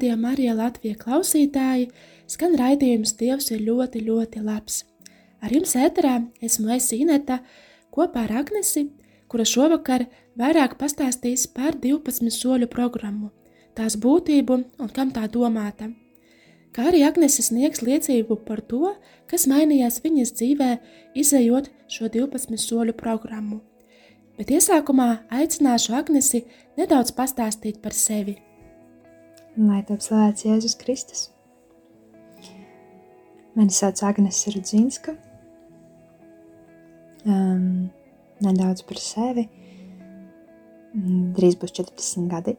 Radio Marija Latvija klausītāji! Skan raidījums Dievs ir ļoti, ļoti labs. Ar jums ēterā esmu es Ineta kopā ar Agnesi, kura šovakar vairāk pastāstīs par 12 soļu programmu, tās būtību un kam tā domāta. Kā arī Agnese sniegs liecību par to, kas mainījās viņas dzīvē, izējot šo 12 soļu programmu. Bet iesākumā aicināšu Agnesi nedaudz pastāstīt par sevi. Lai top slavēts Jēzus Kristus. Mani sauc Agnese Rudzinska. Um, nedaudz par sevi. Drīz būs 40 gadi.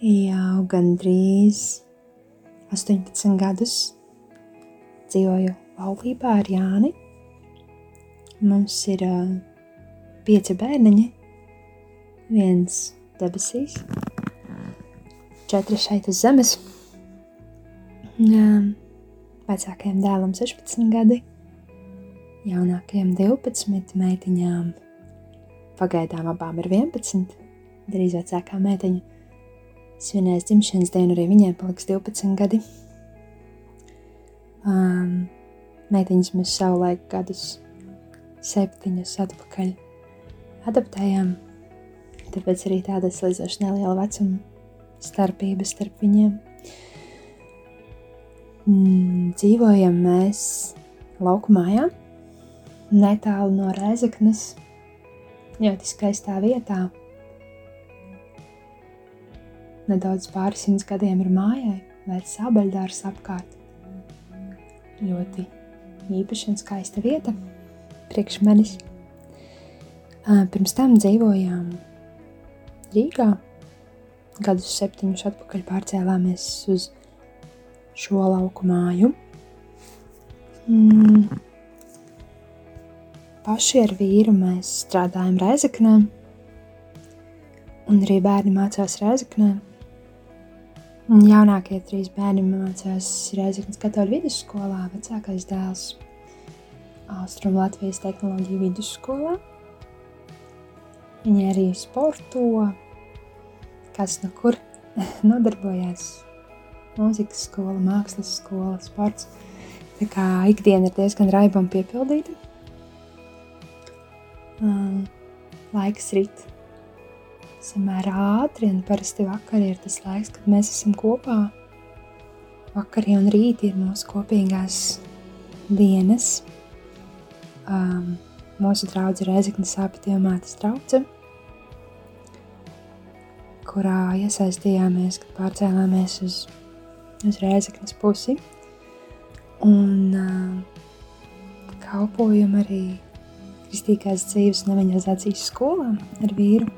Jau gandrīz 18 gadus dzīvoju laulībā ar Jāni. Mums ir uh, pieci bērniņi, viens debesīs, četri šeit uz zemes. Vecākajam dēlam 16 gadi, jaunākajam 12, meitiņām pagaidām abām ir 11, drīz vecākā meitiņa svinēs dzimšanas dienu, arī viņai paliks 12 gadi. Um, meitiņas mēs savulaik gadus septiņus atpakaļ adaptējām, tāpēc arī tāda salīdzinoši neliela vecuma starpības starp viņiem. Mm, dzīvojam mēs lauku mājā, netālu no Rēzaknes, ļoti skaistā vietā. Nedaudz pāris simts gadiem ir mājai, vērts sābeļdārs apkārt. Ļoti īpaša un skaista vieta priekš manis. Pirms tam dzīvojām Rīgā, gadus septiņus atpakaļ pārcēlāmies uz šo lauku māju. Mm. Paši ar vīru mēs strādājam Reizeknē, un arī bērni mācās Reizeknē. Un jaunākie trīs bērni mācās Reizeknas katoļu vidusskolā, vecākais dēls Austrum Latvijas tehnoloģiju vidusskolā. Viņi arī sporto, kas no kur nodarbojās. Mūzikas skola, mākslas skola, sports. Tā kā ikdiena ir diezgan raiba un piepildīta. Um, laiks rīt samērā ātri, un parasti vakarā ir tas laiks, kad mēs esam kopā. Vakarī un rītī ir mūsu kopīgās dienas. Um, mūsu draudzene Reizeknas apgabala mātes draudzene kurā iesaistījāmies, kad pārcēlāmies uz, uz Rēzaknes pusi. Un uh, kalpojam arī kristīgās dzīves un evanģelizācijas skolā ar vīru.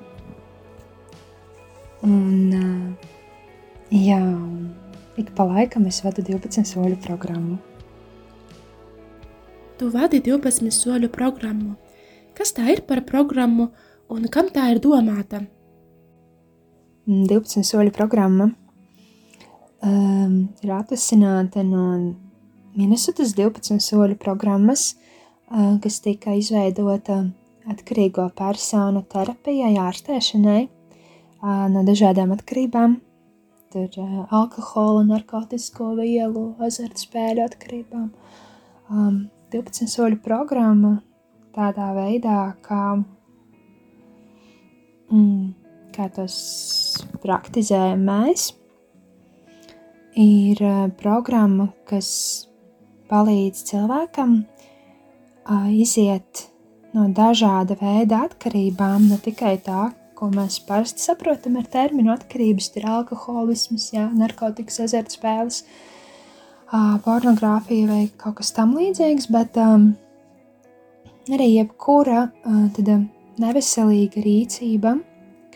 Un, uh, jā, ik pa laikam es vadu 12 soļu programmu. Tu vadi 12 soļu programmu. Kas tā ir par programmu un kam tā ir domāta? 12 soļu programma um, ir atvasināta no Minnesotas 12 soļu programmas, uh, kas tika izveidota atkarīgo personu terapijai, ārstēšanai uh, no dažādām atkarībām. Tur uh, alkohola, narkotiku vielu, azartspēļu atkarībām. Um, 12 soļu programma tādā veidā, kā mm, kā tos praktizējam mēs, ir eh, programma, kas palīdz cilvēkam iziet no dažāda veida atkarībām, ne tikai tā, ko mēs parasti saprotam ar terminu atkarības, ir alkoholisms, jā, narkotikas, azartspēles, pornogrāfija vai kaut kas tam līdzīgs, bet um, arī jebkura uh, tad, neveselīga rīcība,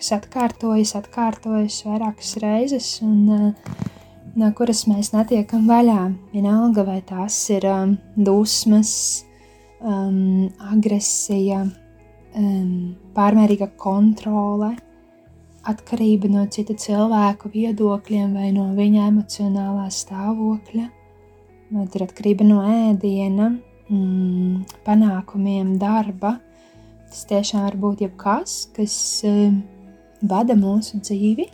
kas atkārtojas, atkārtojas vairākas reizes, un uh, no kuras mēs netiekam vaļā. Vienalga, vai tās ir um, dusmas, um, agresija, um, pārmērīga kontrole, atkarība no cita cilvēku viedokļiem vai no viņa emocionālā stāvokļa, vai ir atkarība no ēdiena, mm, panākumiem, darba. Tas tiešām var būt jebkas, kas um, vada mūsu dzīvi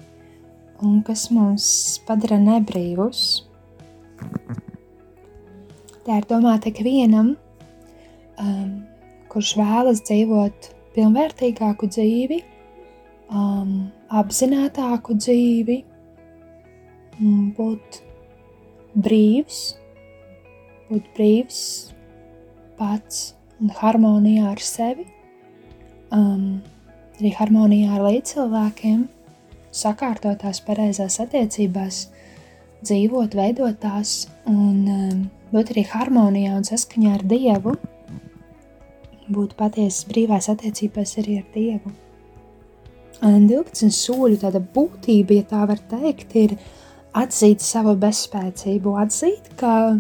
un kas mūs padara nebrīvus. Tā ir domāta ikvienam, um, kurš vēlas dzīvot pilnvērtīgāku dzīvi, um, apzinātāku dzīvi, būt brīvs, būt brīvs pats un harmonijā ar sevi, um, arī harmonijā ar līdzcilvēkiem sakārtotās, pareizās attiecībās, dzīvot, veidot tās un um, būt arī harmonijā un saskaņā ar Dievu, būt patiesas brīvās attiecībās arī ar Dievu. Un 12 soļu tāda būtība, ja tā var teikt, ir atzīt savu bezspēcību, atzīt, ka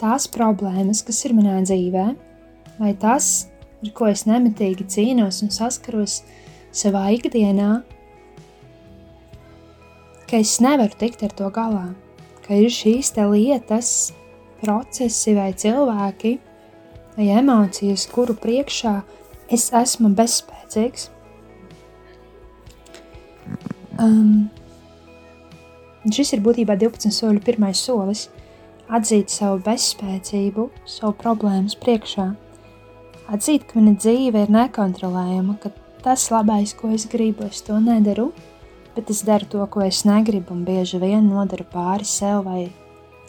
tās problēmas, kas ir manā dzīvē, vai tas, ar ko es nemitīgi cīnos un saskaros savā ikdienā, ka es nevaru tikt ar to galā, ka ir šīs lietas, procesi vai cilvēki vai emocijas, kuru priekšā es esmu bezspēcīgs. Um, šis ir būtībā 12 soļu pirmais solis - atzīt savu bezspēcību, savu problēmas priekšā. Atzīt, ka mana dzīve ir nekontrolējama, ka tas labais, ko es gribu, es to nedaru, bet es daru to, ko es negribu, un bieži vien nodaru pāri sev vai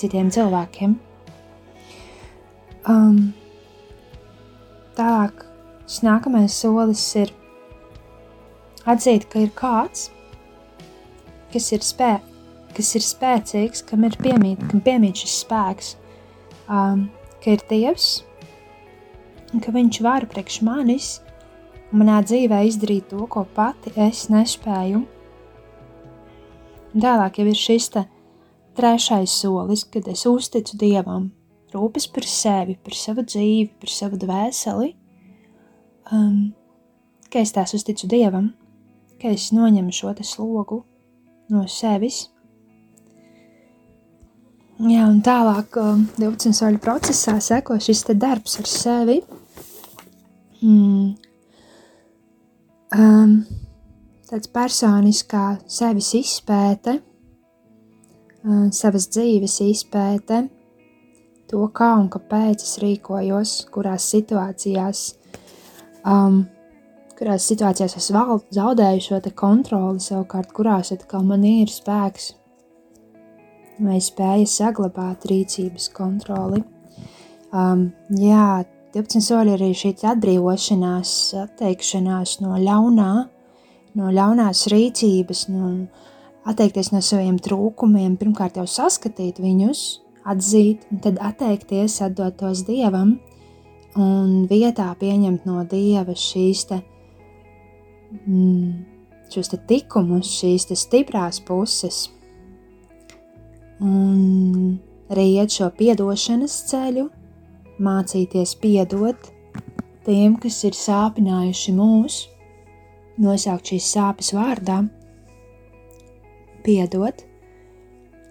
citiem cilvēkiem. Um, tālāk, šis nākamais solis ir atzīt, ka ir kāds, kas ir, spē, kas ir spēcīgs, kam ir piemīt, kam piemīt šis spēks, um, ka ir Dievs, un ka Viņš var priekš manis manā dzīvē izdarīt to, ko pati es nespēju. Tālāk jau ir šis trešais solis, kad es uzticu Dievam, rūpes par sevi, par savu dzīvi, par savu dvēseli. Um, ka es tās uzticu Dievam, ka es noņemu šo slogu no sevis. Jā, un tālāk, 12 um, soļu procesā, seko šis darbs ar sevi. Mm. Um, tāds personiskā sevis izpēte, savas dzīves izpēte, to, kā un kāpēc es rīkojos, kurās situācijās, um, kurās situācijās es zaudēju šo kontroli, savukārt kurās atkal man ir spēks vai spēja saglabāt rīcības kontroli. Um, jā, 12 soļi arī šī atbrīvošanās, atteikšanās no ļaunā, no ļaunās rīcības, no atteikties no saviem trūkumiem, pirmkārt jau saskatīt viņus, atzīt, un tad atteikties, atdot tos dievam, un vietā pieņemt no dieva šīs te, mm, šos te tikumus, šīs te stiprās puses, un arī iet šo piedošanas ceļu, mācīties piedot tiem, kas ir sāpinājuši mūsu, nosaukt šīs sāpes vārdā, piedot,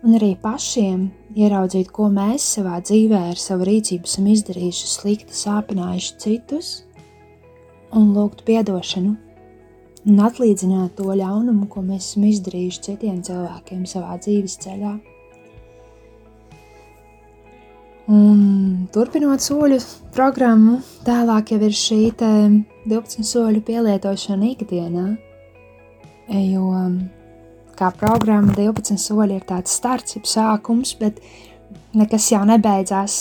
un arī pašiem ieraudzīt, ko mēs savā dzīvē ar savu rīcību esam izdarījuši slikti, sāpinājuši citus, un lūgt atdošanu, un atlīdzināt to ļaunumu, ko mēs esam izdarījuši citiem cilvēkiem savā dzīves ceļā. Un turpinot soļu programmu, tālāk jau ir šī 12 soļu pielietošana ikdienā. Jo kā programma 12 soļi ir tāds starts, jau sākums, bet nekas jau nebeidzās.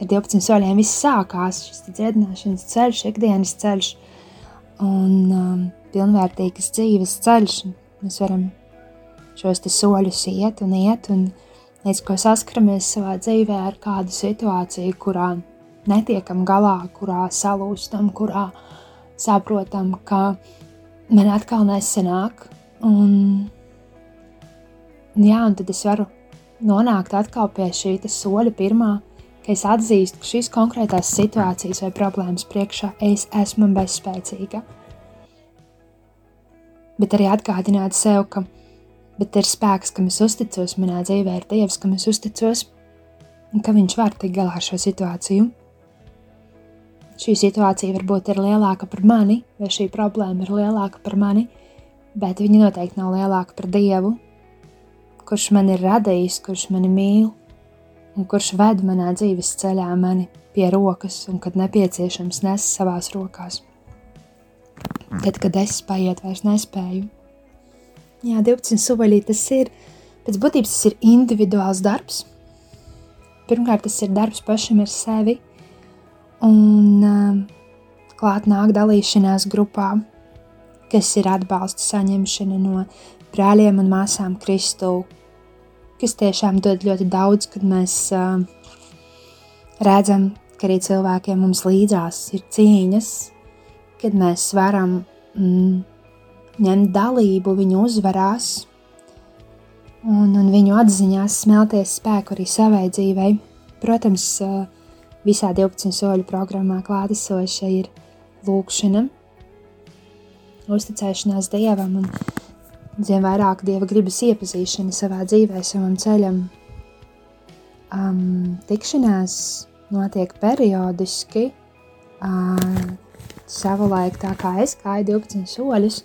Ar 12 soļiem viss sākās, šis dziedināšanas ceļš, ikdienas ceļš un um, pilnvērtīgas dzīves ceļš. Mēs varam šos soļus iet un iet un iet līdz ko saskaramies savā dzīvē ar kādu situāciju, kurā netiekam galā, kurā salūstam, kurā saprotam, ka man atkal nesanāk. Un, jā, un tad es varu nonākt atkal pie šī soļa pirmā, ka es atzīstu, ka šīs konkrētās situācijas vai problēmas priekšā es esmu bezspēcīga. Bet arī atgādināt sev, ka ir spēks, kam es uzticos, manā dzīvē ir Dievs, kam es uzticos, un ka Viņš var tikt galā ar šo situāciju. Šī situācija varbūt ir lielāka par mani, vai šī problēma ir lielāka par mani, bet viņa noteikti nav lielāka par Dievu, kurš man ir radījis, kurš mani mīl un kurš ved manā dzīves ceļā mani pie rokas un, kad nepieciešams, nes savās rokās. Tad, kad es paiet, vairs nespēju. Jā, 12 soļi tas ir, pēc būtības tas ir individuāls darbs. Pirmkārt, tas ir darbs pašam ar sevi, un uh, klāt nāk dalīšanās grupā, kas ir atbalsta saņemšana no brāļiem un māsām Kristu, kas tiešām dod ļoti daudz, kad mēs uh, redzam, ka arī cilvēkiem mums līdzās ir cīņas, kad mēs varam mm, ņemt dalību viņu uzvarās un, un viņu atziņās smelties spēku arī savai dzīvei. Protams, uh, visā 12 soļu programmā klātesoša ir lūkšana, uzticēšanās Dievam un zem vairāk Dieva gribas iepazīšana savā dzīvē, savam ceļam. Um, tikšanās notiek periodiski, uh, savulaik tā kā es gāju 12 soļus,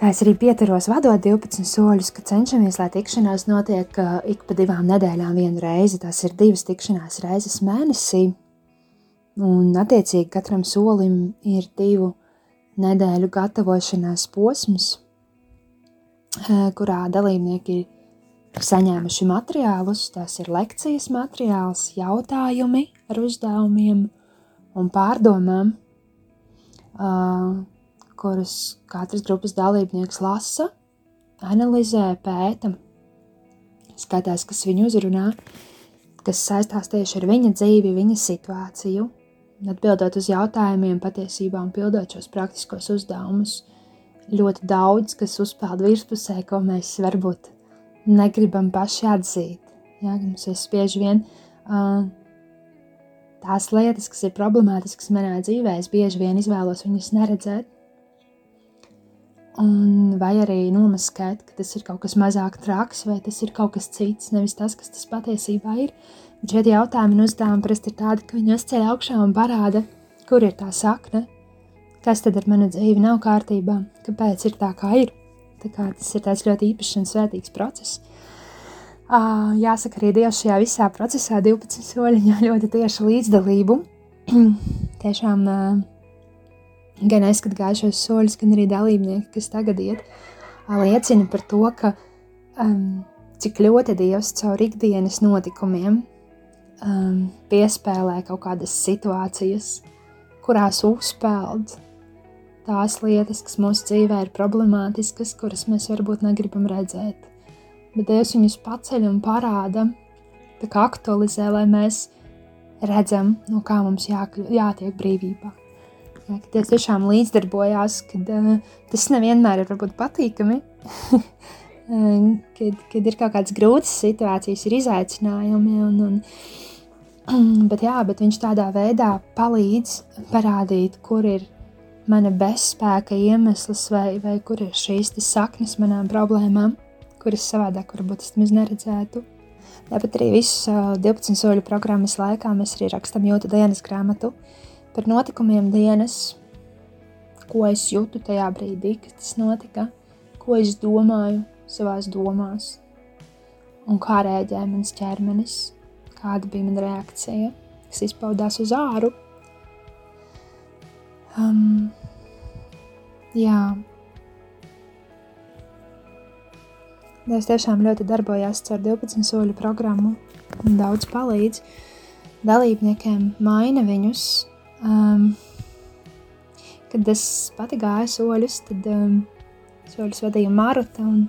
Tā es arī pieturos vadot 12 soļus, ka cenšamies, lai tikšanās notiek uh, ik pa divām nedēļām vienu reizi. Tas ir divas tikšanās reizes mēnesī. Un, attiecīgi, katram solim ir divu nedēļu gatavošanās posms, kurā dalībnieki ir saņēmuši materiālus. Tas ir lekcijas materiāls, jautājumi ar uzdevumiem un pārdomām, kurus katras grupas dalībnieks lasa, analizē, pēta, skatās, kas viņu uzrunā, kas saistās tieši ar viņa dzīvi, viņa situāciju atbildot uz jautājumiem, patiesībā un pildot šos praktiskos uzdevumus, ļoti daudz, kas uzpeld virspusē, ko mēs varbūt negribam paši atzīt. Ja, mums ir bieži vien uh, tās lietas, kas ir problemātiskas manā dzīvē, es bieži vien izvēlos viņas neredzēt. Un vai arī nomaskēt, ka tas ir kaut kas mazāk traks, vai tas ir kaut kas cits, nevis tas, kas tas patiesībā ir. Šie jautājumi un uzdevumi parasti ir tādi, ka viņi uzceļ augšā un parāda, kur ir tā sakne, kas tad ar manu dzīvi nav kārtībā, kāpēc ir tā, kā ir. Tā kā tas ir tāds ļoti īpašs un svētīgs process. Uh, jāsaka, arī Dievs šajā visā procesā 12 soļiņā ļoti tieši līdzdalību. Tiešām uh, gan es, kad gāju šos soļus, gan arī dalībnieki, kas tagad iet, liecina par to, ka um, cik ļoti Dievs caur ikdienas notikumiem um, piespēlē kaut kādas situācijas, kurās uzpeld tās lietas, kas mūsu dzīvē ir problemātiskas, kuras mēs varbūt negribam redzēt. Bet Dievs viņus paceļ un parāda, tā kā aktualizē, lai mēs redzam, no kā mums jākļu, jātiek brīvībā. Jā, ka Dievs tiešām līdzdarbojās, kad uh, tas nevienmēr ir varbūt patīkami, kad, kad ir kaut kādas grūtas situācijas, ir izaicinājumi un, un, bet, jā, bet viņš tādā veidā palīdz parādīt, kur ir mana bezspēka iemesls vai, vai kur ir šīs saknes manām problēmām, kuras savādāk varbūt es maz neredzētu. Tāpat arī visu 12 soļu programmas laikā mēs arī rakstām jūtu dienas grāmatu par notikumiem dienas, ko es jūtu tajā brīdī, kad tas notika, ko es domāju savās domās? Un kā rēģēja mans ķermenis? Kāda bija mana reakcija, kas izpaudās uz āru. Um, jā, Dievs tiešām ļoti darbojās ar 12 soļu programmu un daudz palīdz dalībniekiem, maina viņus. Um, kad es pati gāju soļus, tad um, soļus vadīja Maruta, un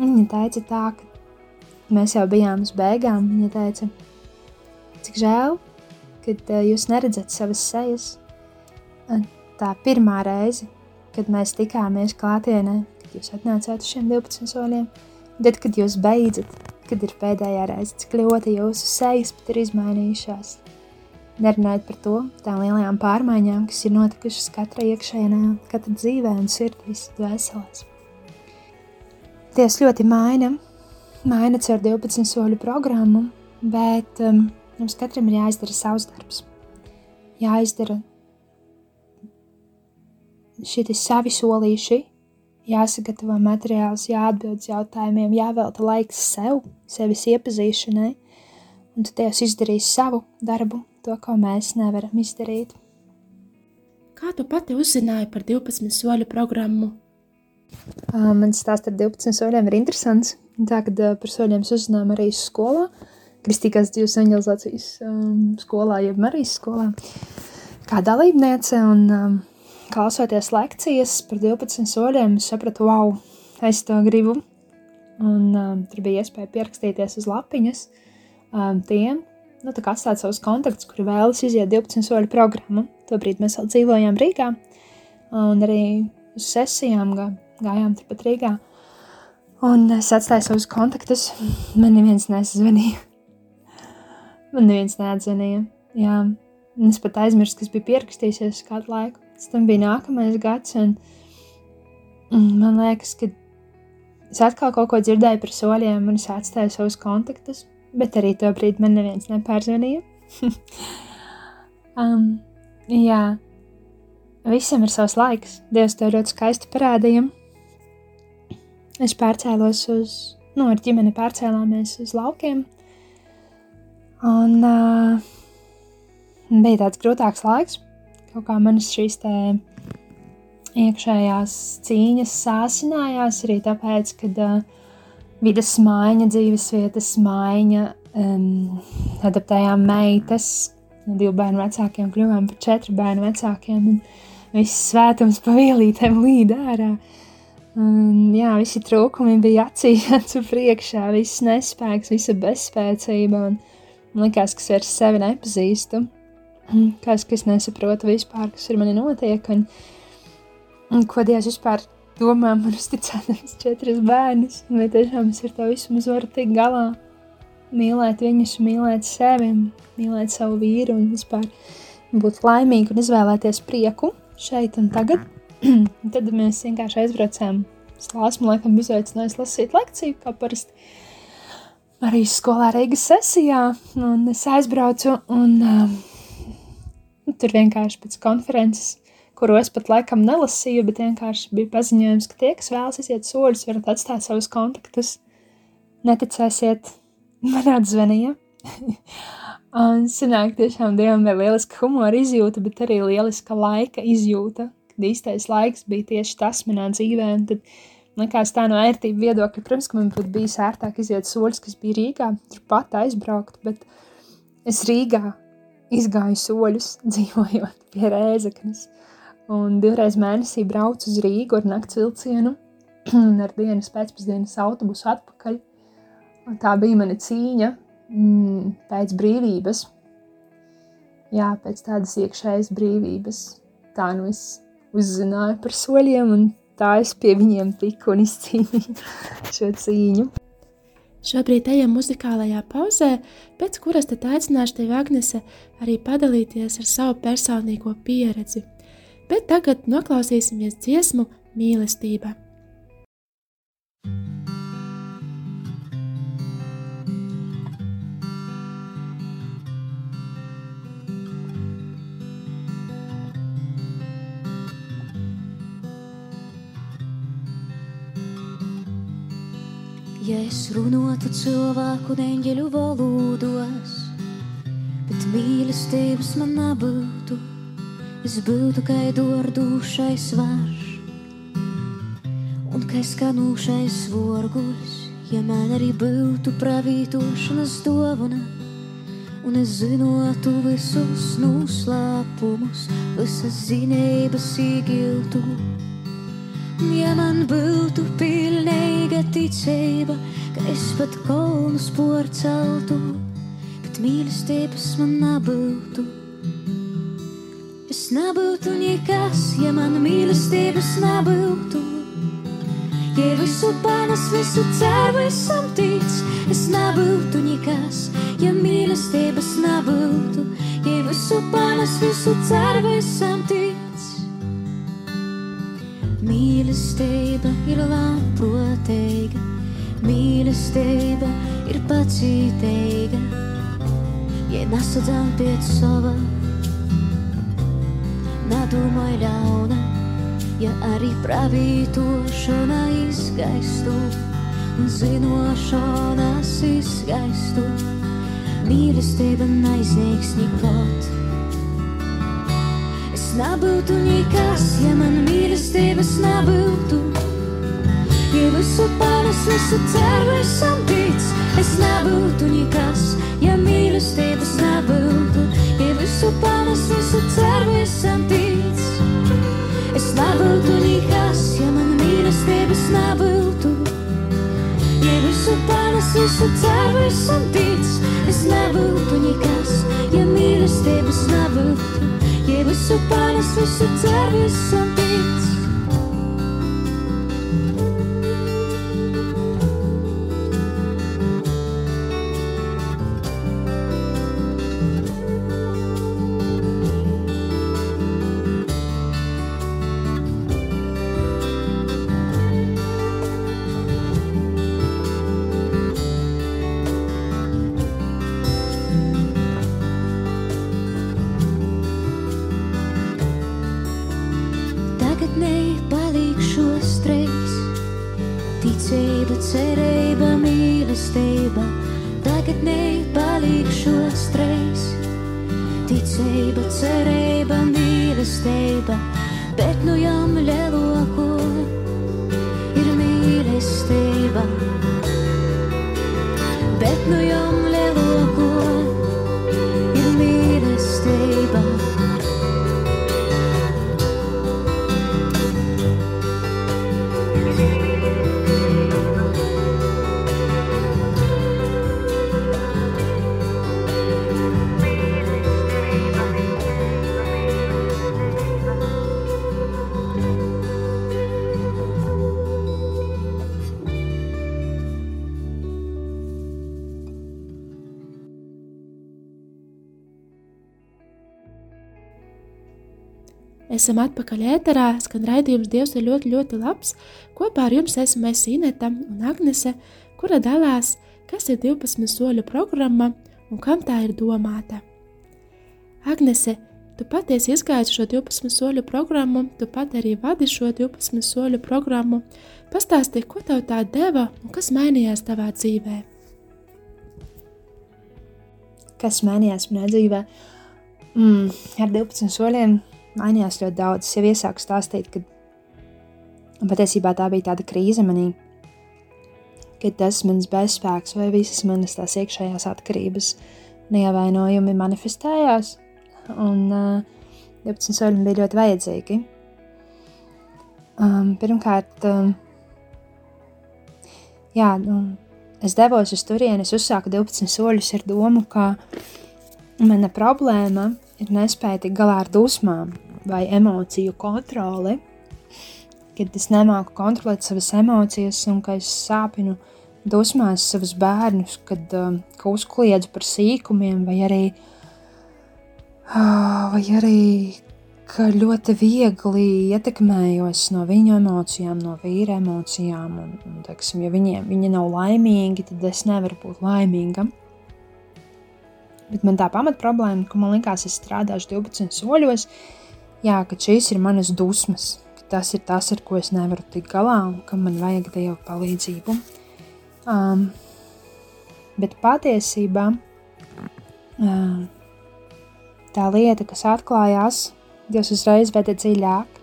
viņa teica tā, ka mēs jau bijām uz beigām. Viņa teica, Cik žēl, ka uh, jūs neredzat savas sejas. tā pirmā reize, kad mēs tikāmies klātienē, kad jūs atnācāt uz šiem 12 soļiem, tad, kad jūs beidzat, kad ir pēdējā reize, cik ļoti jūsu sejas pat ir izmainījušās. Nerunājot par to, tām lielajām pārmaiņām, kas ir notikušas katra iekšēnē, katra dzīvē un sirdīs dvēselēs. Dievs ļoti maina, maina caur 12 soļu programmu, bet um, mums katram ir jāizdara savs darbs. Jāizdara šie savi solīši, jāsagatavo materiāls, jāatbild jautājumiem, jāvelta laiks sev, sevis iepazīšanai, un tad Dievs izdarīs savu darbu to, ko mēs nevaram izdarīt. Kā tu pati uzzināji par 12 soļu programmu? Mans stāsts ar 12 soļiem ir interesants. Tā, uh, par soļiem uzzinājām arī skolā, Kristīgās dzīves evangelizācijas um, skolā, jeb Marijas skolā, kā dalībniece. Un, um, klausoties lekcijas par 12 soļiem, sapratu, wow, es to gribu. Un um, tur bija iespēja pierakstīties uz lapiņas um, tiem, nu, atstāt savus kontaktus, kuri vēlas iziet 12 soļu programmu. Tobrīd mēs vēl dzīvojām Rīgā, un arī uz sesijām gā, gājām turpat Rīgā. Un es atstāju savus kontaktus. Man neviens nezvanīja. Man neviens neatzvanīja. Jā, es pat aizmirsu, kas bija pierakstījusies kādu laiku. Tam bija nākamais gads, un, un man liekas, ka es atkal kaut ko dzirdēju par soļiem, un es atstāju savus kontaktus bet arī to brīdi man neviens nepārzvanīja. um, jā, visam ir savs laiks. Dievs to ļoti skaisti parādīja. Es pārcēlos uz, nu, ar ģimeni pārcēlāmies uz laukiem. Un uh, bija tāds grūtāks laiks, kaut kā manas šīs te iekšējās cīņas sāsinājās arī tāpēc, ka uh, vidas maiņa, dzīvesvietas maiņa, um, adaptējām meitas, no divu bērnu vecākiem kļuvām par četru bērnu vecākiem, un viss svētums pa vielītēm līd ārā. Un, jā, visi trūkumi bija acīs, acu priekšā, viss nespēks, visa bezspēcība, un likās, ka es vairs sevi nepazīstu, kas, ka es nesaprotu vispār, kas ar mani notiek, un, un ko Dievs vispār domā man uzticēdams četrus bērnus, vai tiešām es ar to vismaz varu tikt galā, mīlēt viņus, mīlēt sevi, mīlēt savu vīru un vispār būt laimīgi un izvēlēties prieku šeit un tagad. tad mēs vienkārši aizbraucām. Slāsmu laikam uzaicinājusi lasīt lekciju, kā parasti arī skolā Reigas sesijā, un es aizbraucu un um, tur vienkārši pēc konferences kuru es pat laikam nelasīju, bet vienkārši bija paziņojums, ka tie, kas vēlas iziet soļus, varat atstāt savus kontaktus. Neticēsiet, man atzvanīja. un sanāk tiešām dievam bija lieliska humora izjūta, bet arī lieliska laika izjūta, kad īstais laiks bija tieši tas manā dzīvē, un tad likās tā no ērtību viedokļa, protams, ka man būtu bijis ērtāk iziet soļus, kas bija Rīgā, turpat aizbraukt, bet es Rīgā izgāju soļus, dzīvojot pie Rēzeknes un divreiz mēnesī braucu uz Rīgu ar nakts vilcienu un ar dienas pēcpusdienas autobusu atpakaļ. Un tā bija mana cīņa mm, pēc brīvības. Jā, pēc tādas iekšējas brīvības. Tā nu es uzzināju par soļiem, un tā es pie viņiem tiku un izcīnīju šo cīņu. Šobrīd ejam muzikālajā pauzē, pēc kuras tad aicināšu tevi, Agnese, arī padalīties ar savu personīgo pieredzi bet tagad noklausīsimies dziesmu mīlestība. Ja es runātu cilvēku neņģeļu valodos, bet mīlestības man nebūtu, es būtu kā dordūšais varš un kā skanūšais vorguļs, ja man arī būtu pravītošanas dovana. Un es zinotu visus noslēpumus, visas zinības īgiltu. Ja man būtu pilnīga ticība, ka es pat kolnus porceltu, bet mīlestības man nebūtu Es nebūtu nekas, ja man mīlestības nebūtu. Ja visu panes, visu ceru, visam tic, es nebūtu nekas, ja mīlestības nebūtu. Ja visu panes, visu ceru, visam tic. Mīlestība ir labprātīga, mīlestība ir pacietīga. Ja nesadzām pēc sava, nedomāj ļauna, ja arī pravītošana izgaistu un zinošanas izgaistu. Mīlestība neizniegs nekot nebūtu nekas, ja man mīlestības nebūtu. Ja visu pāris, visu ceru, visam tic, es nebūtu nekas, ja mīlestības nebūtu. Ja visu pāris, visu ceru, visam tic, es nebūtu nekas, ja man mīlestības nebūtu. Ja visu pāris, visu ceru, visam tic, es nebūtu nekas, ja mīlestības nebūtu. Ja visu pārnes, visu cer, visam tic. Ticība, cerība, mīlestība. Bet nu jām lieloko Esam atpakaļ ēterā, skan raidījums Dievs ir ļoti, ļoti labs. Kopā ar jums esmu es Ineta un Agnese, kura dalās, kas ir 12 soļu programma un kam tā ir domāta. Agnese, tu patiesi izgāji šo 12 soļu programmu, tu pat arī vadi šo 12 soļu programmu. Pastāstīji, ko tev tā deva un kas mainījās tavā dzīvē? Kas mainījās manā dzīvē? Mm, ar 12 soļiem mainījās ļoti daudz. Es jau iesāku stāstīt, ka patiesībā tā bija tāda krīze manī, kad tas mans bezspēks vai visas manas tās iekšējās atkarības neievainojumi manifestējās. Un uh, 12 soļi bija ļoti vajadzīgi. Um, pirmkārt, um, jā, nu, es devos uz turieni, es uzsāku 12 soļus ar domu, ka mana problēma ir nespēja tikt galā ar dusmām vai emociju kontroli, kad es nemāku kontrolēt savas emocijas un ka es sāpinu dusmās savus bērnus, kad um, ka uzkliedzu par sīkumiem, vai arī, uh, vai arī ka ļoti viegli ietekmējos no viņu emocijām, no vīra emocijām. Un, un, teiksim, ja viņiem viņi nav laimīgi, tad es nevaru būt laimīga. Bet man tā pamat problēma, ka man liekas, es strādāšu 12 soļos, jā, ka šīs ir manas dusmas, ka tas ir tas, ar ko es nevaru tikt galā un ka man vajag Dieva palīdzību. Um, bet patiesībā um, tā lieta, kas atklājās, Dievs uzreiz veda dziļāk,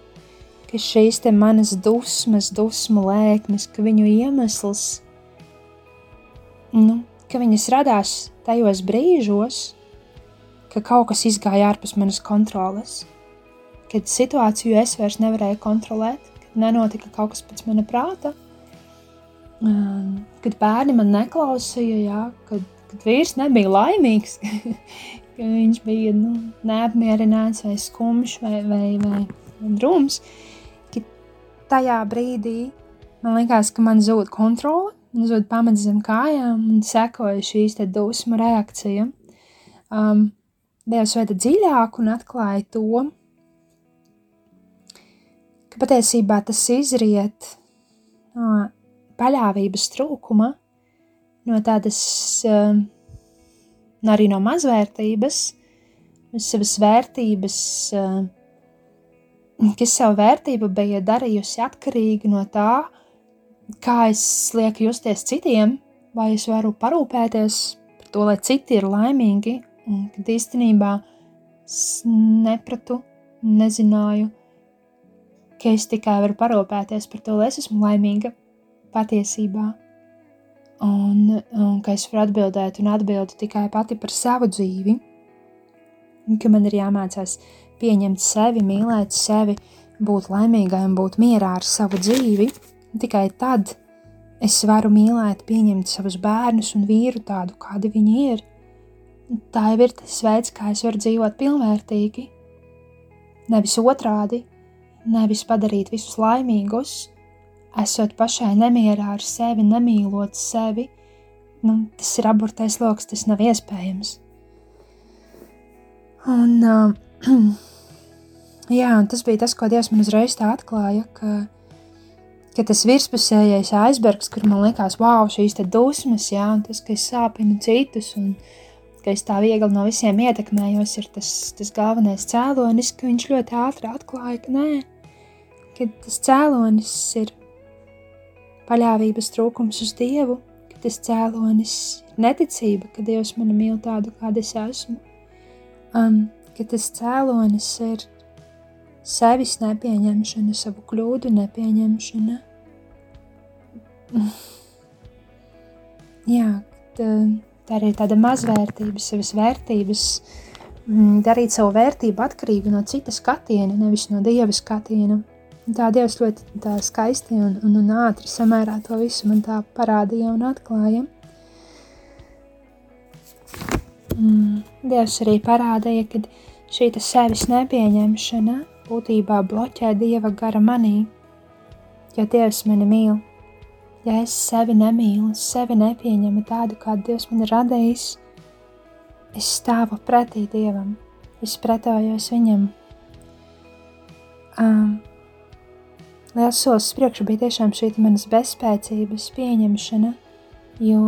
ka šīs te manas dusmas, dusmu lēkmes, ka viņu iemesls, nu, ka viņas radās tajos brīžos, ka kaut kas izgāja ārpus manas kontroles, kad situāciju es vairs nevarēju kontrolēt, kad nenotika kaut kas pēc mana prāta, kad bērni man neklausīja, jā, kad, kad vīrs nebija laimīgs, ka viņš bija nu, neapmierināts vai skumjš vai, vai, vai, drūms, tajā brīdī man liekas, ka man zūd kontrole, man zūd pamats zem kājām un sekoja šīs dusmu reakcija. Um, Dievs veda dziļāk un atklāja to, ka patiesībā tas izriet no paļāvības trūkuma, no tādas uh, arī no mazvērtības, savas vērtības, uh, kas savu vērtību bija darījusi atkarīgu no tā, kā es lieku justies citiem, vai es varu parūpēties par to, lai citi ir laimīgi Un kad īstenībā es nepratu, nezināju, ka es tikai varu parūpēties par to, lai es esmu laimīga patiesībā. Un, un ka es varu atbildēt un atbildu tikai pati par savu dzīvi. Un ka man ir jāmācās pieņemt sevi, mīlēt sevi, būt laimīgai un būt mierā ar savu dzīvi. Tikai tad es varu mīlēt, pieņemt savus bērnus un vīru tādu, kādi viņi ir tā jau ir tas veids, kā es varu dzīvot pilnvērtīgi. Nevis otrādi, nevis padarīt visus laimīgus, esot pašai nemierā ar sevi, nemīlot sevi. Nu, tas ir aburtais lokus, tas nav iespējams. Un, uh, jā, un tas bija tas, ko Dievs man uzreiz tā atklāja, ka, ka tas virspusējais aizbergs, kur man likās, wow, šīs dusmas, jā, un tas, ka es sāpinu citus, un, ka es tā viegli no visiem ietekmējos, ir tas, tas galvenais cēlonis, ka viņš ļoti ātri atklāja, ka nē, ka tas cēlonis ir paļāvības trūkums uz Dievu, ka tas cēlonis ir neticība, ka Dievs mani mīl tādu, kāda es esmu, um, ka tas cēlonis ir sevis nepieņemšana, savu kļūdu nepieņemšana. Jā, tā, Tā ir tāda mazvērtība, savas vērtības, mm, darīt savu vērtību atkarīgu no citas skatiena, nevis no dieva skatiena. Tā Dievs ļoti tā skaisti un, un, un ātri samērā to visu man tā parādīja un atklāja. Mm, Dievs arī parādīja, ka šī sevis nepieņemšana būtībā bloķē Dieva gara manī, jo Dievs mani mīl ja es sevi nemīlu, sevi nepieņemu tādu, kādu Dievs man ir radījis, es stāvu pretī Dievam, es pretojos Viņam. Um, liels solis uz priekšu bija tiešām šī manas bezspēcības pieņemšana, jo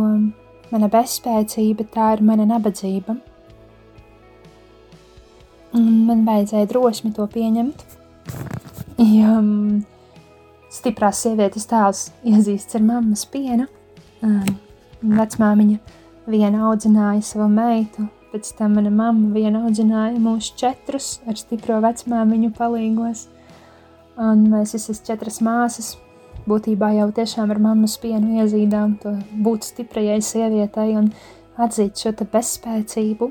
mana bezspēcība tā ir mana nabadzība. Un man vajadzēja drosmi to pieņemt, jo um, stiprās sievietes tēls iezīsts ar mammas pienu. Um, vecmāmiņa viena audzināja savu meitu, pēc tam mana mamma viena audzināja mūs četrus ar stipro vecmāmiņu palīgos. Un mēs esam četras māsas. Būtībā jau tiešām ar mammas pienu iezīdām to būt stiprajai sievietei un atzīt šo bezspēcību.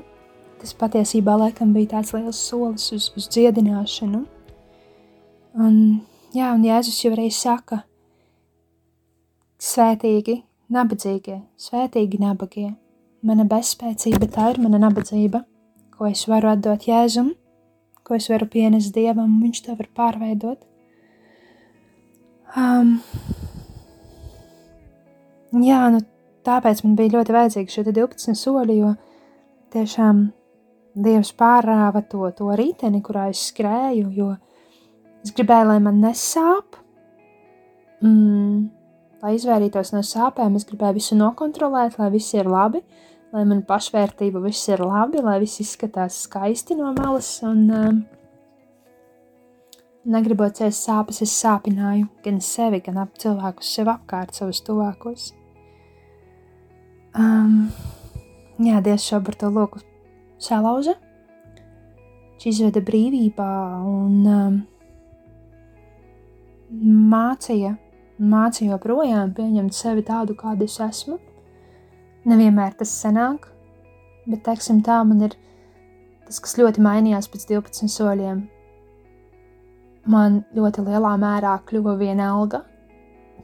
Tas patiesībā laikam bija tāds liels solis uz, uz dziedināšanu. Un Jā, un Jēzus jau arī saka, svētīgi, nabadzīgie, svētīgi nabagie. Mana bezspēcība tā ir mana nabadzība, ko es varu atdot Jēzum, ko es varu pienest Dievam, un Viņš to var pārveidot. Um, jā, nu tāpēc man bija ļoti vajadzīgi šie 12 soļi, jo tiešām Dievs pārāva to, to riteni, kurā es skrēju, jo Es gribēju, lai man nesāp, mm, lai izvairītos no sāpēm. Es gribēju visu nokontrolēt, lai viss ir labi, lai man pašvērtība viss ir labi, lai viss izskatās skaisti no malas. Un, um, negribot ciest sāpes, es sāpināju gan sevi, gan ap cilvēkus sev apkārt, savus tuvākos. Um, jā, Dievs šo par to loku salauza, viņš izveda brīvībā un um, mācīja, mācīja joprojām pieņemt sevi tādu, kāda es esmu. Nevienmēr tas sanāk, bet, teiksim, tā man ir tas, kas ļoti mainījās pēc 12 soļiem. Man ļoti lielā mērā kļuva vienalga,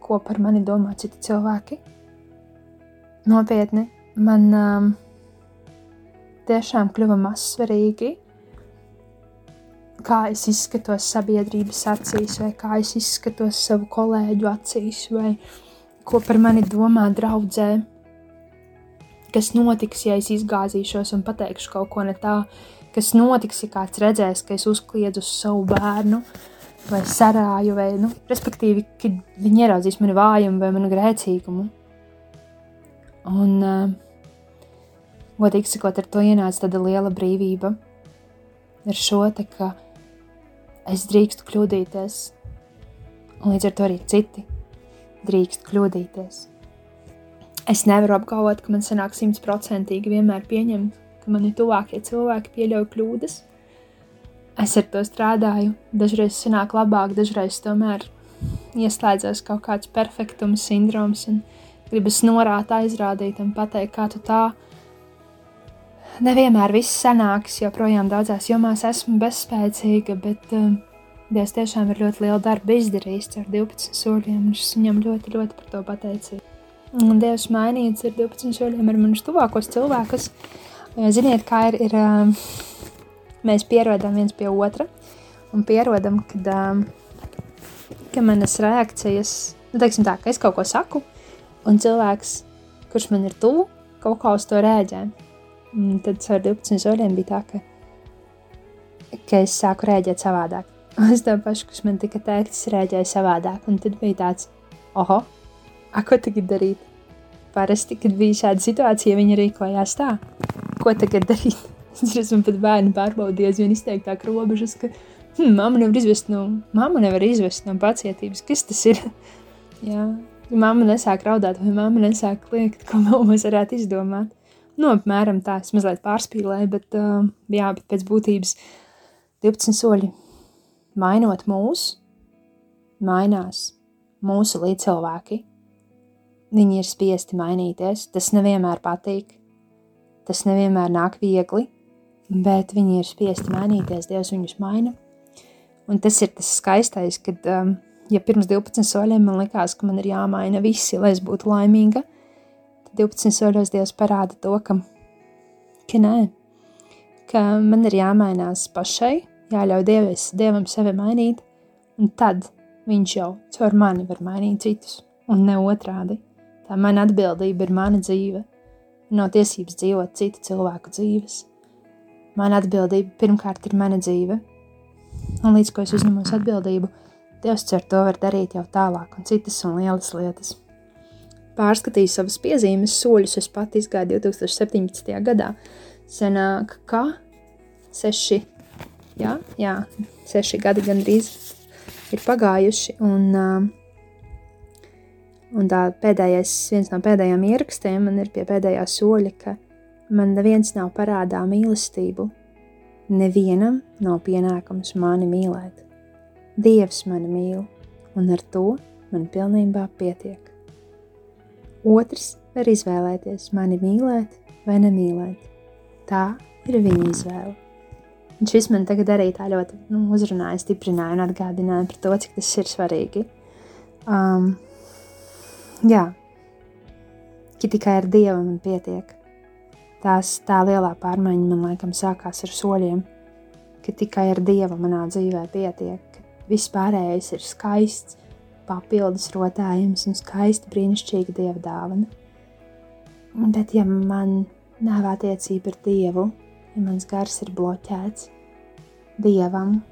ko par mani domā citi cilvēki. Nopietni, man um, tiešām kļuva mazsvarīgi, kā es izskatos sabiedrības acīs, vai kā es izskatos savu kolēģu acīs, vai ko par mani domā draudzē. Kas notiks, ja es izgāzīšos un pateikšu kaut ko ne tā, kas notiks, ja kāds redzēs, ka es uzkliedzu uz savu bērnu, vai sarāju, vai, nu, respektīvi, kad viņi ieraudzīs mani vājumu vai manu grēcīgumu. Un, uh, godīgi sakot, ar to ienāca tāda liela brīvība. Ar šo te, ka es drīkstu kļūdīties, un līdz ar to arī citi drīkst kļūdīties. Es nevaru apgalvot, ka man sanāk simtprocentīgi vienmēr pieņemt, ka mani tuvākie cilvēki pieļauj kļūdas. Es ar to strādāju, dažreiz sanāk labāk, dažreiz tomēr ieslēdzas kaut kāds perfektuma sindroms un gribas norāt, aizrādīt un pateikt, kā tu tā. Nevienmēr viss sanāks, joprojām daudzās jomās esmu bezspēcīga, bet um, Dievs tiešām ir ļoti lielu darbu izdarījis ar 12 soļiem, un es viņam ļoti, ļoti par to pateicīju. Un Dievs mainīts ar 12 soļiem ar manus tuvākos cilvēkus. Ziniet, kā ir, ir um, mēs pierodam viens pie otra un pierodam, kad, um, ka manas reakcijas, nu, teiksim tā, ka es kaut ko saku, un cilvēks, kurš man ir tuvu, kaut kā uz to rēģē. Un tad ar 12 soļiem bija tā, ka, ka es sāku rēģēt savādāk. Uz to pašu, kas man tika teikts, es rēģēju savādāk. Un tad bija tāds, oho, a, ko tagad darīt? Parasti, kad bija šāda situācija, viņi rīkojās tā. Ko tagad darīt? Es esmu pat bērnu pārbaudījis, vien izteiktāk robežas, ka hm, mamma nevar izvest no, mamma nevar izvest no pacietības. Kas tas ir? Jā, ja mamma nesāk raudāt, vai mamma nesāk liekt, ko mēs varētu izdomāt. Nu, apmēram tā, es mazliet pārspīlēju, bet, uh, jā, bet pēc būtības 12 soļi mainot mūs, mainās mūsu līdzcilvēki. Viņi ir spiesti mainīties. Tas nevienmēr patīk, tas nevienmēr nāk viegli, bet viņi ir spiesti mainīties. Dievs viņus maina. Un tas ir tas skaistais, kad, um, ja pirms 12 soļiem man likās, ka man ir jāmaina visi, lai es būtu laimīga, tad 12 soļos Dievs parāda to, ka, ka nē, ka man ir jāmainās pašai, jāļauj dievies, dievam sevi mainīt, un tad viņš jau caur mani var mainīt citus, un ne otrādi. Tā mana atbildība ir mana dzīve, nav tiesības dzīvot citu cilvēku dzīves. Mana atbildība pirmkārt ir mana dzīve, un līdz ko es uzņemos atbildību, Dievs ar to var darīt jau tālāk, un citas un lielas lietas. Pārskatīju savas piezīmes, soļus es pat izgāju 2017. gadā. Senāk, kā seši jā, jā, seši gadi gandrīz ir pagājuši. Un, uh, un tā pēdējais, viens no pēdējiem ierakstiem man ir pie pēdējā soļa, ka man neviens nav parādā mīlestību. Nevienam nav pienākums mani mīlēt. Dievs mani mīl, un ar to man pilnībā pietiek. Otrs var izvēlēties mani mīlēt vai nemīlēt. Tā ir viņa izvēle. Un šis man tagad arī tā ļoti nu, uzrunāja, stiprināja un atgādināja par to, cik tas ir svarīgi. Um, jā, ka tikai ar Dievu man pietiek. Tās tā lielā pārmaiņa man laikam sākās ar soļiem, ka tikai ar Dievu manā dzīvē pietiek, viss pārējais ir skaists, papildus rotājums un skaista brīnišķīga Dieva dāvana. Bet ja man nav attiecība ar Dievu, ja mans gars ir bloķēts dievam,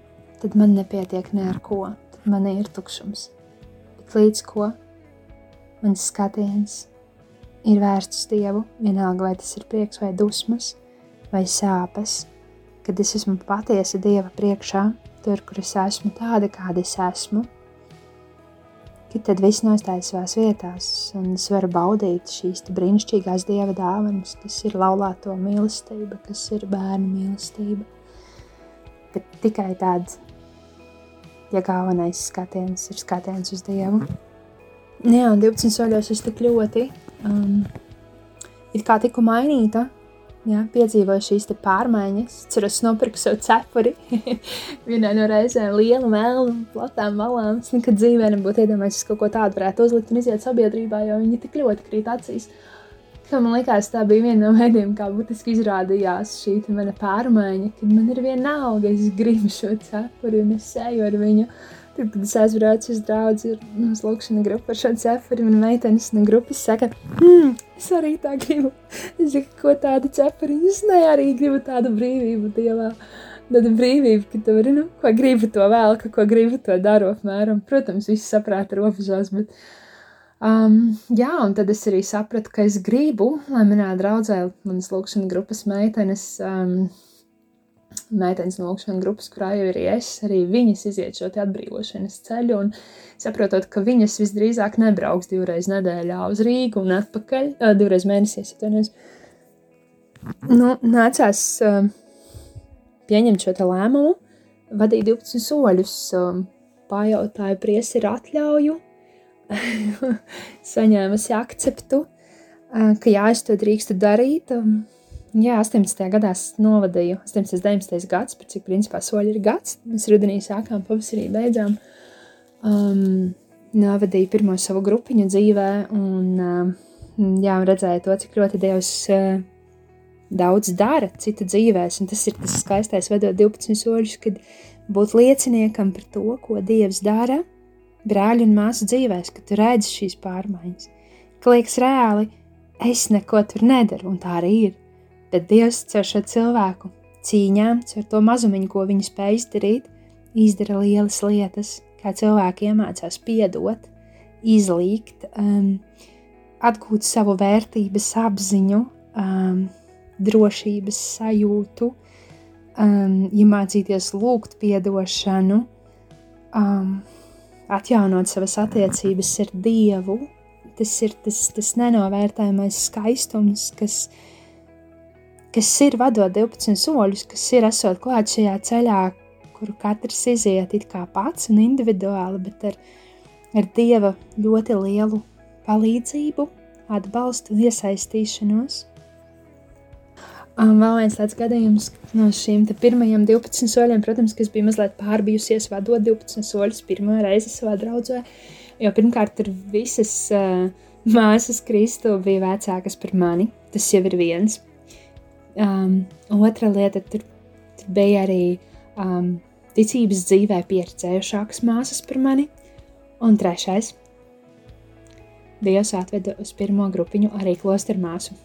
tad man nepietiek ne ar ko, tad man ir tukšums. Bet līdz ko mans skatiens ir vērsts uz dievu, vienalga vai tas ir prieks vai dusmas vai sāpes, kad es esmu patiesa dieva priekšā, tur, kur es esmu tāda, kāda es esmu. Kad tad viss nostājas savās vietās, un es varu baudīt šīs brīnišķīgās dieva dāvanas, kas ir laulāto mīlestība, kas ir bērnu mīlestība. Bet tikai tāds, ja galvenais skatiens ir skatiens uz dievu. Jā, 12 soļos es tik ļoti um, it kā tiku mainīta Jā, piedzīvoju šīs pārmaiņas. Ceros, nopirku sev cepuri. Vienā no reizēm lielu melnu, platām malām. Es nekad dzīvē nebūtu iedomājies, ka kaut ko tādu varētu uzlikt un iziet sabiedrībā, jo viņi tik ļoti krīt acīs. ka man liekas, tā bija viena no veidiem, kā būtiski izrādījās šī mana pārmaiņa, kad man ir viena alga, es gribu šo cepuri un es eju ar viņu. Tad, kad es aizbraucu uz draugu, ir nu, lūkšana grupa ar šo cepuri, un meitenes no grupas saka, hmm, es arī tā gribu. Es saku, ko tādu cepuri, es ne arī gribu tādu brīvību dievā. Tāda brīvība, ka tu vari, nu, ko gribi to vēl, ka ko gribi to daru apmēram. Protams, viss saprāta robežās, bet Um, jā, un tad es arī sapratu, ka es gribu, lai manā draudzē, manas lūkšanas grupas meitenes, um, meitenes no lūkšanas grupas, kurā jau ir es, arī viņas iziet šo atbrīvošanas ceļu, un saprotot, ka viņas visdrīzāk nebrauks divreiz nedēļā uz Rīgu un atpakaļ, uh, divreiz mēnesī, atvainojos. Nu, nācās uh, pieņemt šo lēmumu, vadīt 12 soļus, uh, pajautāju priesi ir atļauju, saņēmusi akceptu, ka jā, es to drīkstu darīt. Jā, 18. gadā novadīju, 18. 19. gads, par cik principā soļi ir gads. Mēs rudenī sākām, pavasarī beidzām. Um, novadīju pirmo savu grupiņu dzīvē, un um, jā, redzēju to, cik ļoti Dievs uh, daudz dara citu dzīvēs. Un tas ir tas skaistais, vedot 12 soļus, kad būt lieciniekam par to, ko Dievs dara brāļu un māsu dzīvēs, kad tu redzi šīs pārmaiņas. Ka liekas reāli, es neko tur nedaru, un tā arī ir. Bet Dievs caur šo cilvēku cīņām, caur to mazumiņu, ko viņi spēj izdarīt, izdara lielas lietas, kā cilvēki iemācās piedot, izlīgt, um, atgūt savu vērtības apziņu, um, drošības sajūtu, um, iemācīties lūgt piedošanu. Um, atjaunot savas attiecības ar Dievu. Tas ir tas, tas nenovērtējamais skaistums, kas, kas ir vadot 12 soļus, kas ir esot klāt šajā ceļā, kuru katrs iziet it kā pats un individuāli, bet ar, ar Dieva ļoti lielu palīdzību, atbalstu un iesaistīšanos. Um, vēl viens tāds gadījums no šiem pirmajiem 12 soļiem, protams, kas bija mazliet pārbijusies, vadot 12 soļus pirmo reizi savā draudzē. Jo pirmkārt, tur visas uh, māsas Kristu bija vecākas par mani. Tas jau ir viens. Um, otra lieta, tur, tur bija arī um, ticības dzīvē pieredzējušākas māsas par mani. Un trešais, Dievs atveda uz pirmo grupiņu arī klosteru māsu.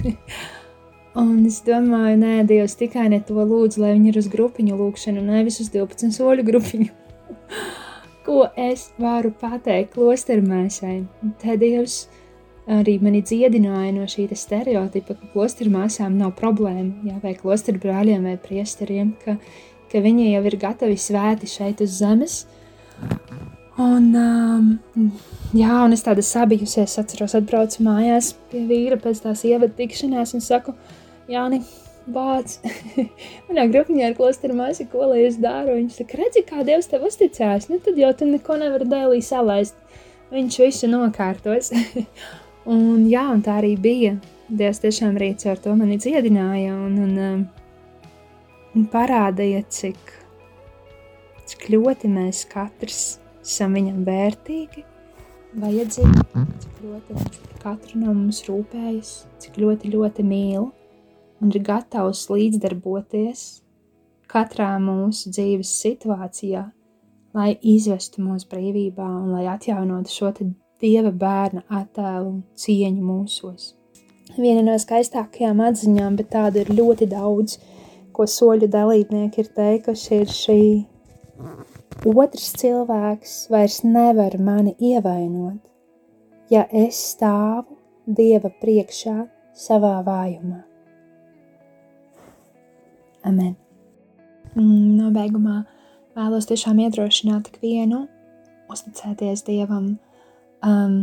Un es domāju, nē, Dievs tikai ne to lūdzu, lai viņi ir uz grupiņu lūkšanu, nevis uz 12 soļu grupiņu. Ko es varu pateikt klostermēsai? Te Dievs arī mani dziedināja no šī stereotipa, ka klostermāsām nav problēma, jā, vai klosterbrāļiem vai priesteriem, ka, ka viņi jau ir gatavi svēti šeit uz zemes. Un, um, jā, un es tāda sabijusies, atceros, atbraucu mājās pie vīra pēc tās ievada tikšanās un saku, Jāni, Bāc, manā grupiņā ir klostera māsa, ko lai es daru. Viņš saka, redzi, kā Dievs tev uzticējās, nu tad jau tu neko nevar dēlī salaist. Viņš visu nokārtos. un jā, un tā arī bija. Dievs tiešām arī ar to mani dziedināja un, un, um, un parādīja, cik, cik ļoti mēs katrs esam viņam vērtīgi, vajadzīgi, cik ļoti viņš par katru no mums rūpējas, cik ļoti, ļoti mīl un ir gatavs līdzdarboties katrā mūsu dzīves situācijā, lai izvestu mūsu brīvībā un lai atjaunotu šo dieva bērna attēlu un cieņu mūsos. Viena no skaistākajām atziņām, bet tādu ir ļoti daudz, ko soļu dalībnieki ir teikuši, ir šī otrs cilvēks vairs nevar mani ievainot, ja es stāvu Dieva priekšā savā vājumā. Amen. Mm, nobeigumā vēlos tiešām iedrošināt ikvienu, uzticēties Dievam, um,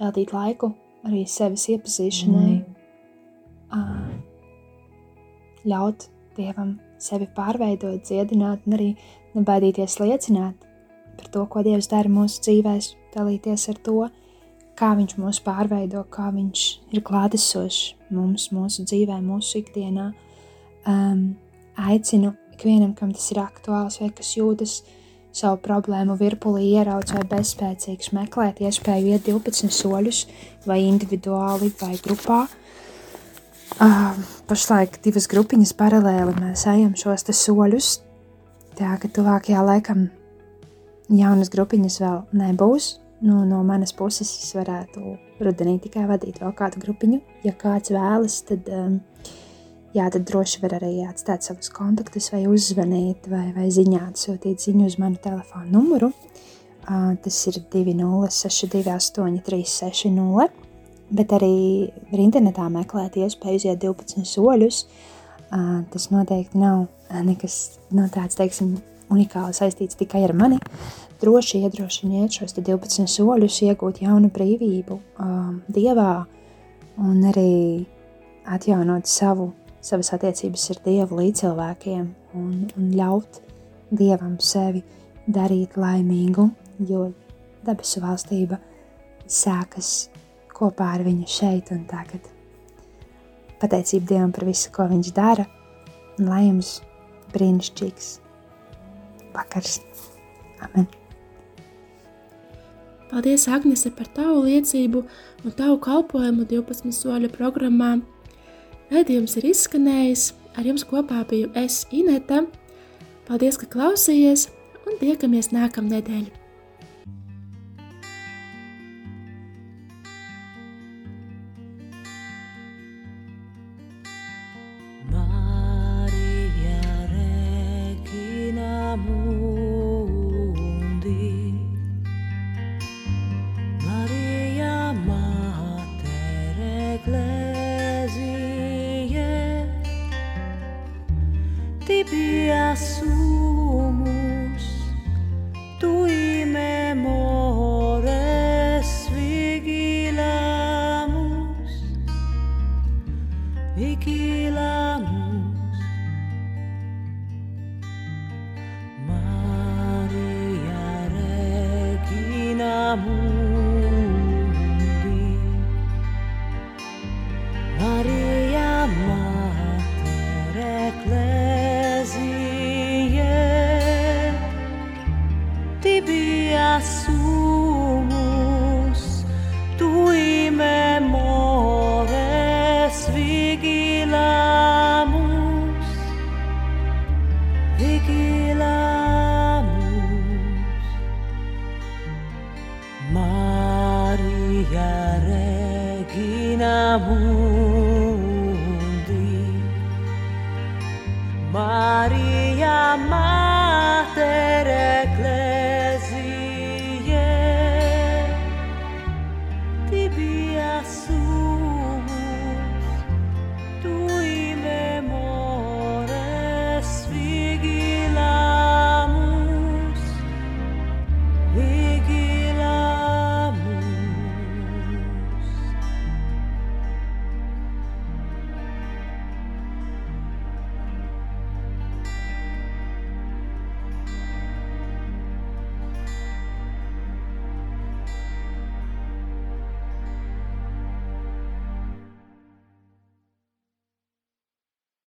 veltīt laiku arī sevis iepazīšanai, mm. uh, ļaut Dievam sevi pārveidot, dziedināt, un arī nebaidīties liecināt par to, ko Dievs dara mūsu dzīvēs, dalīties ar to, kā Viņš mūs pārveido, kā Viņš ir klātesošs mums, mūsu dzīvē, mūsu ikdienā. Um, aicinu ikvienam, kam tas ir aktuāls vai kas jūtas savu problēmu virpulī ierauc vai bezspēcīgs, meklēt iespēju iet 12 soļus, vai individuāli, vai grupā. Uh, pašlaik divas grupiņas paralēli mēs ejam šos soļus. Tā ka tuvākajā laikā jaunas grupiņas vēl nebūs. Nu, no manas puses es varētu rudenī tikai vadīt vēl kādu grupiņu. Ja kāds vēlas, tad um, jā, tad droši var arī atstāt savus kontaktus, vai uzzvanīt, vai, vai ziņā sūtīt ziņu uz manu telefonu numuru. Uh, tas ir 2062, 360, bet arī var internetā meklēt iespēju iziet 12 soļus. Uh, tas noteikti nav nekas no tāds, teiksim, unikāli saistīts tikai ar mani. Droši iedrošiniet šos 12 soļus, iegūt jaunu brīvību um, Dievā un arī atjaunot savu savas attiecības ar Dievu līdzcilvēkiem un, un ļaut Dievam sevi darīt laimīgu, jo debesu valstība sākas kopā ar viņu šeit un tagad. Pateicība Dievam par visu, ko viņš dara, un lai jums brīnišķīgs vakars. Amen! Paldies, Agnese, par tavu liecību un tavu kalpojumu 12 soļu programmā Raidījums ir izskanējis, ar jums kopā biju es, Ineta. Paldies, ka klausījāties, un tiekamies nākamnedēļ!